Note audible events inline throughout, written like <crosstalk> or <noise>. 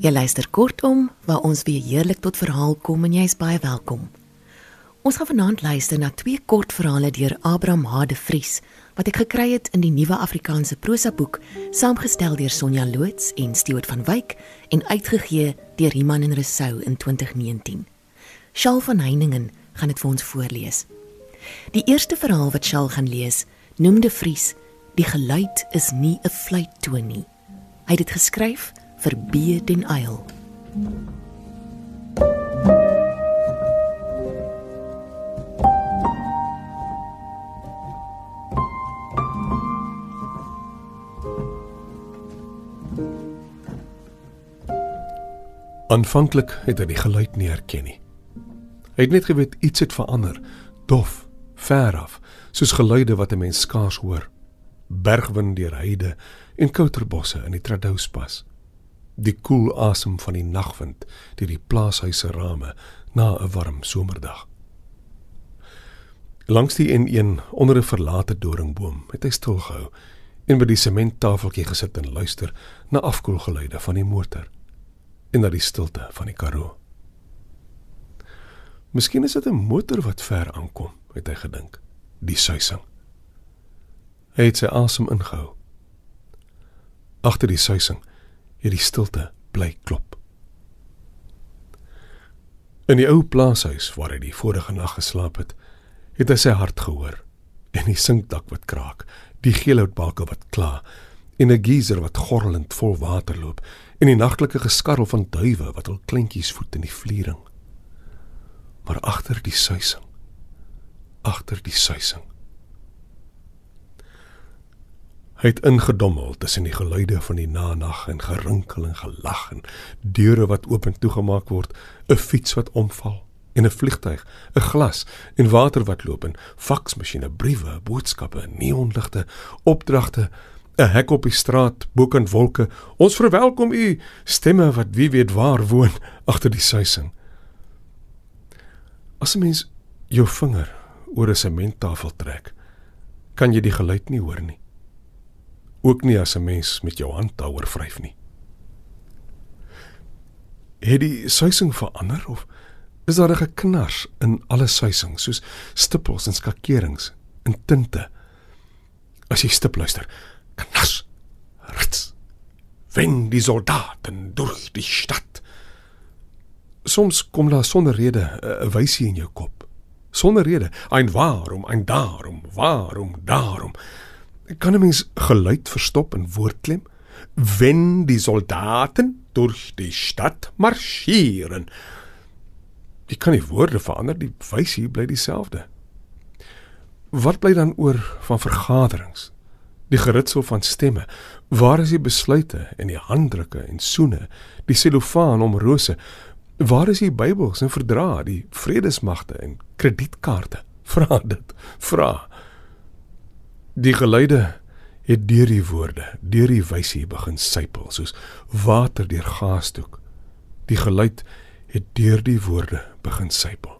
Jy luister kortom waar ons weer heerlik tot verhaal kom en jy's baie welkom. Ons gaan vanaand luister na twee kortverhale deur Abraham H de Vries wat ek gekry het in die Nuwe Afrikaanse Prosa boek saamgestel deur Sonja Loots en Stewart van Wyk en uitgegee deur Iman en Resou in 2019. Shaal van Heiningen gaan dit vir ons voorlees. Die eerste verhaal wat Shaal gaan lees, noem de Vries Die geluid is nie 'n fluittoon nie. Hy het dit geskryf vir B den Eil. Aanvanklik het hy die geluid nie herken nie. Hy het net geweet iets het verander, dof, ver af, soos geluide wat 'n mens skaars hoor. Bergwind deur heide en kouterbosse in die Tradouspas die koel asem van die nagwind deur die plaashuis se rame na 'n warm somerdag. Langs die N1 onder 'n verlate doringboom het hy stilgehou en by die sementtafeltjie gesit en luister na afkoelgeluide van die motor en na die stilte van die Karoo. Miskien is dit 'n motor wat ver aankom, het hy gedink, die suising. Hy het sy asem ingehou. Agter die suising het die stilte bly klop. In die ou plaashuis waar hy die vorige nag geslaap het, het hy sy hart gehoor en die sinkdak wat kraak, die geelhoutbalke wat kla en 'n geyser wat gorrelend vol water loop en die nagtelike geskarrel van duwe wat hul kleintjies voet in die vliering. Maar agter die suising, agter die suising Hy het ingedommel tussen die geluide van die nanag en gerinkel en gelag en deure wat oop en toegemaak word, 'n fiets wat omval en 'n vliegtyg, 'n glas en water wat loop en faksmasjiene, briewe, boodskappe, neonligte, opdragte, 'n hek op die straat, bokant wolke. Ons verwelkom u, stemme wat wie weet waar woon agter die suising. As 'n mens jou vinger oor 'n sementtafel trek, kan jy die geluid nie hoor nie ook nie as 'n mens met jou hand daaroor vryf nie. Het die suising verander of is daar 'n geknars in alle suisings soos stippels en skakerings in tinte? As jy stip luister, knars, rits. Wenn die Soldaten durch die Stadt. Soms kom daar sonder rede 'n wysie in jou kop. Sonder rede, ein waarom, ein daarom, waarom, daarom kan 'n mens geluid verstop in woordklem? Wenn die Soldaten durch die Stadt marschieren. Jy kan nie woorde verander, die wysie bly dieselfde. Wat bly dan oor van vergaderings? Die geritsel van stemme. Waar is die besluite en die handdrukke en soene, die selofaan om rose? Waar is die Bybels en verdrae, die vredesmagte en kredietkaarte? Vra dit. Vra. Die geluide het deur die woorde, deur die wysie begin sypel soos water deur gaasdoek. Die geluid het deur die woorde begin sypel.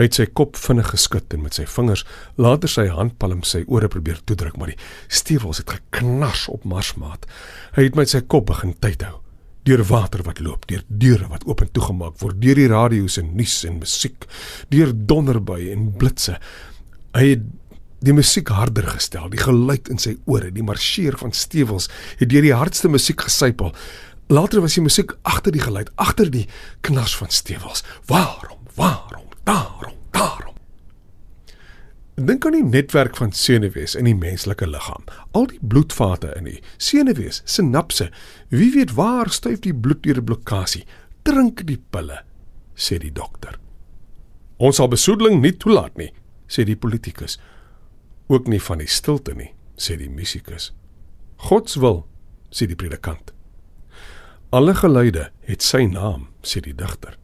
Hy het sy kop vinnig geskud en met sy vingers later sy handpalm sy ore probeer toedruk, maar die stewels het geknars op marsmaat. Hy het met sy kop begin tyd hou deur water wat loop, deur deure wat oop en toegemaak word, deur die radio's en nuus en musiek, deur donderbuie en blitse. Hy het die musiek harder gestel, die geluid in sy ore, die marseer van stewels het deur die hardste musiek gesypel. Later was die musiek agter die geluid, agter die knars van stewels. Waarom? Waarom? Daarom, daarom. Dink aan die netwerk van senuwees in die menslike liggaam. Al die bloedvate in die senuwees, sinapse. Wie weet waar stuif die bloed deur 'n blokkade? Drink die pille, sê die dokter. Ons sal besoedeling nie toelaat nie, sê die politikus ook nie van die stilte nie, sê die musikus. God se wil, sê die predikant. Alle geluide het sy naam, sê die digter.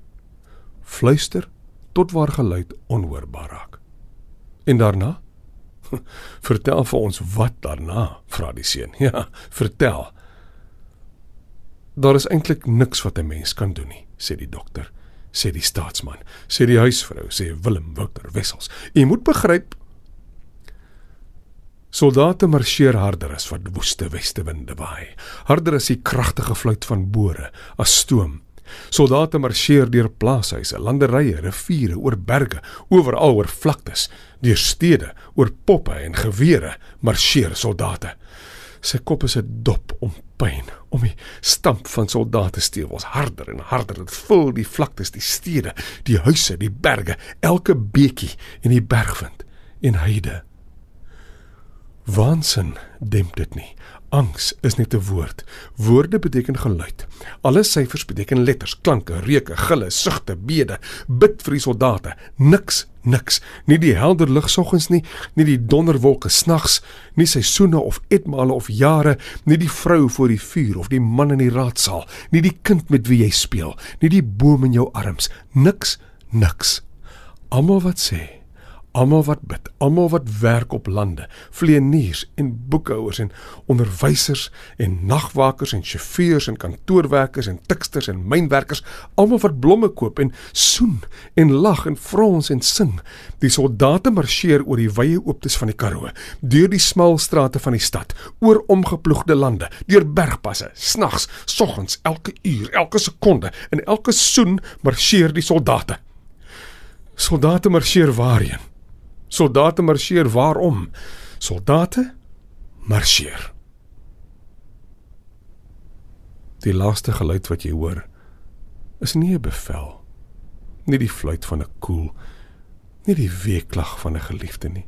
Fluister tot waar geluid onhoorbaar raak. En daarna <laughs> Vertel vir ons wat daarna, vra die seun. <laughs> Ja, vertel. Daar is eintlik niks wat 'n mens kan doen nie, sê die dokter, sê die staatsman, sê die huisvrou, sê Willem Wouter Wessels. Jy moet begryp Soldate marseer harder as wat woeste westewinde waai. Harder as die kragtige fluit van bore, as stoom. Soldate marseer deur plaashuise, landerye, riviere, oor berge, oral oor vlaktes, deur stede, oor poppe en gewere marseer soldate. Sy kop is 'n dop om pyn, om die stamp van soldate stewels harder en harder. Dit vul die vlaktes, die stede, die huise, die berge, elke beekie en die bergwind en heide. Waansin demp dit nie. Angs is net 'n woord. Woorde beteken geluid. Alle syfers beteken letters, klanke, reuke, gille, sugte, bede. Bid vir die soldate. Niks, niks. Nie die helder lig soggens nie, nie die donderwolke snags, nie seisoene of etmale of jare, nie die vrou voor die vuur of die man in die raadsaal, nie die kind met wie jy speel, nie die boom in jou arms. Niks, niks. Almal wat sê almal wat bid, almal wat werk op lande, vleeniers en boekhouers en onderwysers en nagwakers en sjofeurs en kantoorwerkers en tiksters en mynwerkers, almal wat blomme koop en soen en lag en frons en sing. Die soldate marseer oor die wye ooptes van die Karoo, deur die smal strate van die stad, oor omgeploegde lande, deur bergpasse, snags, soggens, elke uur, elke sekonde en elke soen marseer die soldate. Soldate marseer waarheen? Soldate marseer waarom? Soldate marseer. Die laaste geluid wat jy hoor is nie 'n bevel nie die fluit van 'n koel nie die weeklag van 'n geliefde nie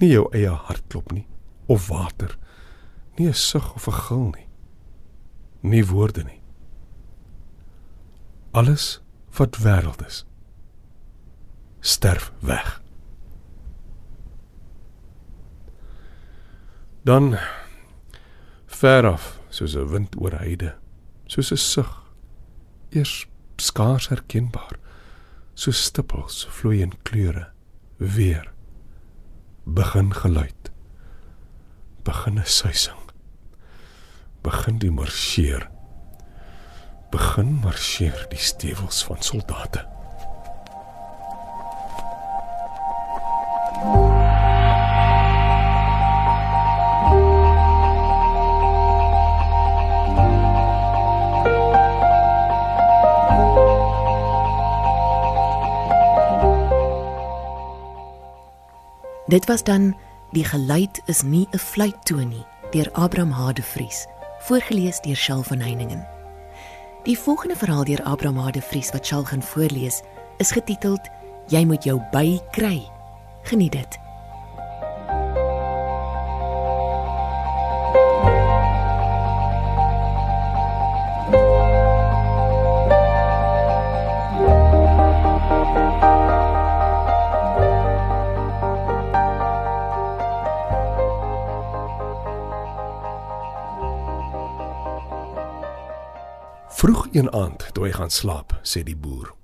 nie jou eie hartklop nie of water nie 'n sug of 'n gil nie nie woorde nie alles wat wêreld is sterf weg Dan ver af, soos 'n wind oor heide, soos 'n sug, eers skaars herkenbaar, soos stippels vloei in kleure, weer begin geluid, begin 'n suising, begin die marseer, begin marseer die stewels van soldate. Dit was dan Die geluid is nie 'n fluittoon nie deur Abraham Hadevries, voorgeles deur Shal van Heiningen. Die volgende verhaal deur Abraham Hadevries wat Shal gaan voorlees, is getiteld Jy moet jou by kry. Geniet dit. Een aand toe hy gaan slaap, sê die boer: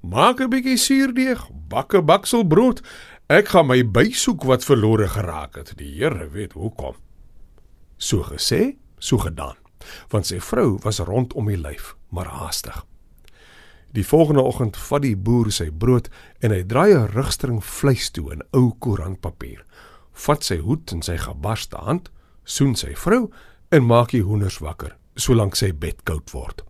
"Maak 'n bietjie suurdeeg, bak 'n bakselbrood. Ek gaan my bysoek wat verlore geraak het. Die Here weet hoekom." So gesê, so gedaan, want sy vrou was rondom die lyf, maar haastig. Die volgende oggend vat die boer sy brood en hy draai 'n rugstring vleis toe in ou koerantpapier. Vat sy hoed in sy gebarste hand, soen sy vrou en maak die hoenders wakker solank sy bed koud word.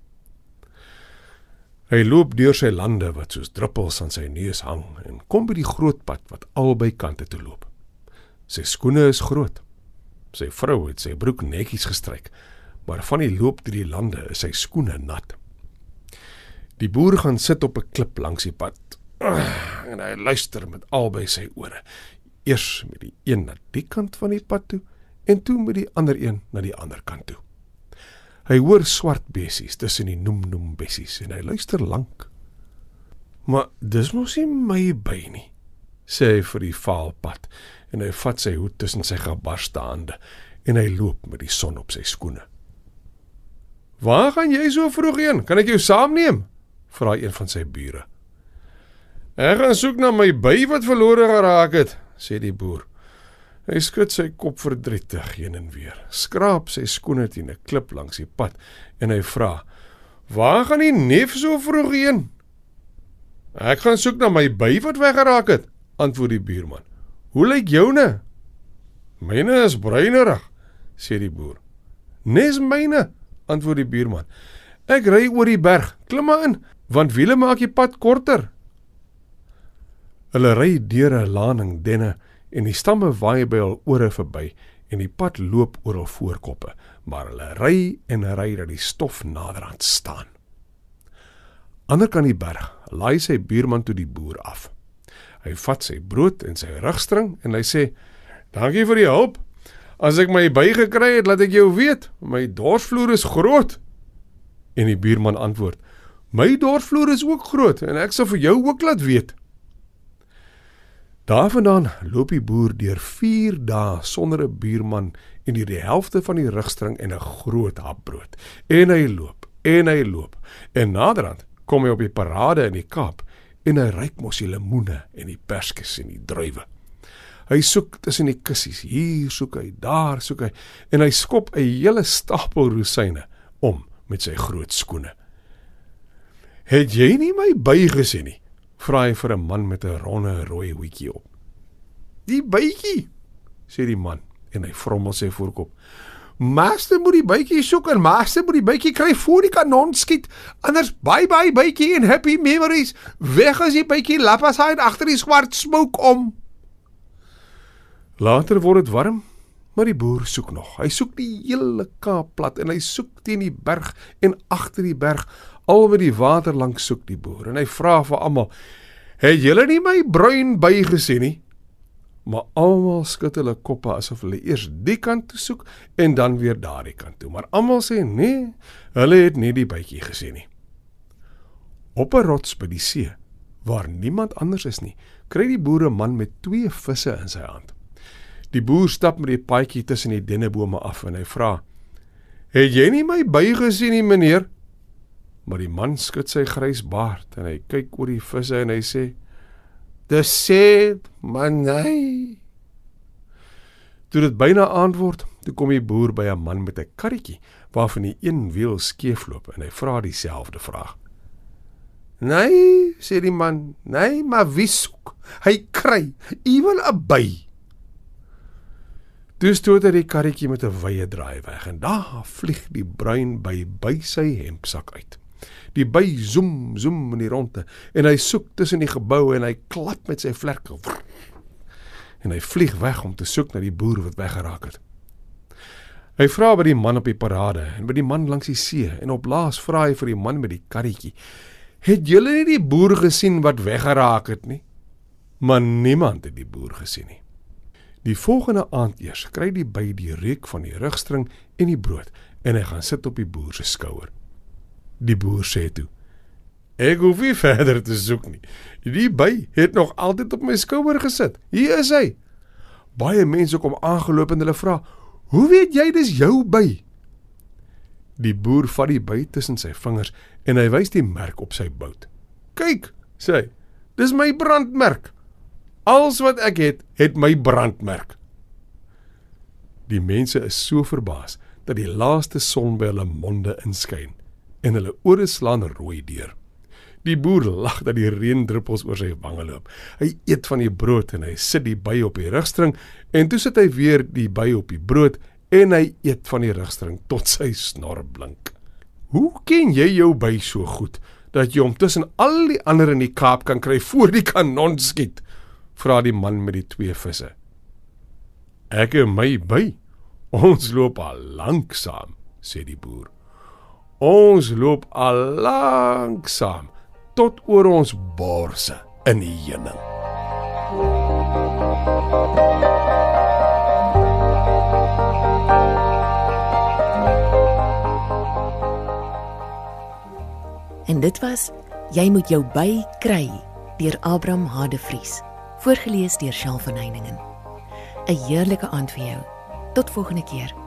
Hy loop deur sy lande wat soos druppels aan sy neus hang en kom by die groot pad wat albei kante toe loop. Sy skoene is groot. Sy vrou het sy broek netjies gestryk, maar van die loop deur die lande is sy skoene nat. Die boer gaan sit op 'n klip langs die pad <clears throat> en hy luister met albei sy ore. Eers met die een na die kant van die pad toe en toe met die ander een na die ander kant toe. Hy hoor swart bessies tussen die noem-noem bessies en hy luister lank. Maar dis mos nie my by nie, sê hy vir die vaalpad en hy vat sy hoed tussen sy gebarste hande en hy loop met die son op sy skoene. "Waar gaan jy so vroeg heen? Kan ek jou saamneem?" vra een van sy bure. "Ek gaan soek na my by wat verlore geraak het," sê die boer. Hy skud sy kop verdrietig heen en weer, skraap sy skoene teen 'n klip langs die pad en hy vra: "Waar gaan die neef so vroeg heen?" "Ek gaan soek na my by wat weggeraak het," antwoord die buurman. "Hoe lyk joune?" "Myne is bruinerig," sê die boer. "Nes myne," antwoord die buurman. "Ek ry oor die berg, klim maar in, want wiele maak die pad korter." Hulle ry deur 'n laning denne en die stamme waai by hul ore verby en die pad loop oor hul voorkoppe, maar hulle ry en ry dat die stof naderhand staan. Ander kan die berg, laai sy buurman toe die boer af. Hy vat sy brood en sy rugstring en hy sê: "Dankie vir die hulp. As ek my bygekry het, laat ek jou weet, my dorsvloer is groot." En die buurman antwoord: "My dorsvloer is ook groot en ek sal vir jou ook laat weet." Daarvandaan loop die boer deur 4 dae sonder 'n buurman en die helfte van die rugstring en 'n groot hap brood. En hy loop, en hy loop. En naderhand kom hy op die parade in die Kaap en hy ryk mos die lemoene en die perskes en die druiwe. Hy soek tussen die kussies, hier soek hy, daar soek hy en hy skop 'n hele stapel rosyne om met sy groot skoene. Het jy nie my bygesien nie? Vra hy vir 'n man met 'n ronde rooi hoedjie op. "Die bytjie," sê die man en hy vrommel sy voorkop. "Master moet die bytjie soek en master moet die bytjie kry voor die kanon skiet, anders bye bye bytjie en happy memories. Weg as die bytjie lapaside agter die swart smoke om." Later word dit warm, maar die boer soek nog. Hy soek die hele Kaap plat en hy soek teen die berg en agter die berg al met die water langs soek die boer en hy vra vir almal: "Het julle nie my bruin by gesien nie?" Maar almal skud hulle koppe asof hulle eers die kant toe soek en dan weer daardie kant toe. Maar almal sê nee, hulle het nie die bytjie gesien nie. Op 'n rots by die see, waar niemand anders is nie, kry die boere man met twee visse in sy hand. Die boer stap met die paadjie tussen die dennebome af en hy vra: "Het jy nie my by gesien nie, meneer?" Maar die man skud sy grys baard en hy kyk oor die visse en hy sê: "Dis sê, man, nee." Toe dit byna aand word, toe kom die boer by 'n man met 'n karretjie waarvan die een wiel skeefloop en hy vra dieselfde vraag. "Nee," sê die man, "nee, maar wie soek? Hy kry iewel 'n by." Toe stoot hy die karretjie met 'n wye draai weg en daar vlieg die bruin by by sy hempsak uit. Die by zoom zoom in die ronde en hy soek tussen die geboue en hy klap met sy vlerke. En hy vlieg weg om te soek na die boer wat weggeraak het. Hy vra by die man op die parade en by die man langs die see en op laas vra hy vir die man met die karretjie: "Het julle nie die boer gesien wat weggeraak het nie?" Maar niemand het die boer gesien nie. Die volgende aand eers kry die by die reuk van die rugstring en die brood en hy gaan sit op die boer se skouer. Die boer sê toe: "Ek hoef nie <laughs> verder te soek nie. Die by het nog altyd op my skouer gesit. Hier is hy." Baie mense kom aangeloop en hulle vra: "Hoe weet jy dis jou by?" Die boer vat die by tussen sy vingers en hy wys die merk op sy bout. "Kyk," sê hy. "Dis my brandmerk. Alles wat ek het, het my brandmerk." Die mense is so verbaas dat die laaste son by hulle monde inskyn en hulle ore slaan rooi deur. Die boer lag dat die reendruppels oor sy wange loop. Hy eet van die brood en hy sit die by op die rugstring en toe sit hy weer die by op die brood en hy eet van die rugstring tot sy snor blink. Hoe ken jy jou by so goed dat jy hom tussen al die ander in die Kaap kan kry voor die kanon skiet? Vra die man met die twee visse. Ek en my by. Ons loop al lank saam, sê die boer. Ons loop al lanksaam tot oor ons borse in die hemel. En dit was Jy moet jou by kry deur Abraham Hadevries, voorgeles deur Shel van Heiningen. 'n Heerlike aand vir jou. Tot volgende keer.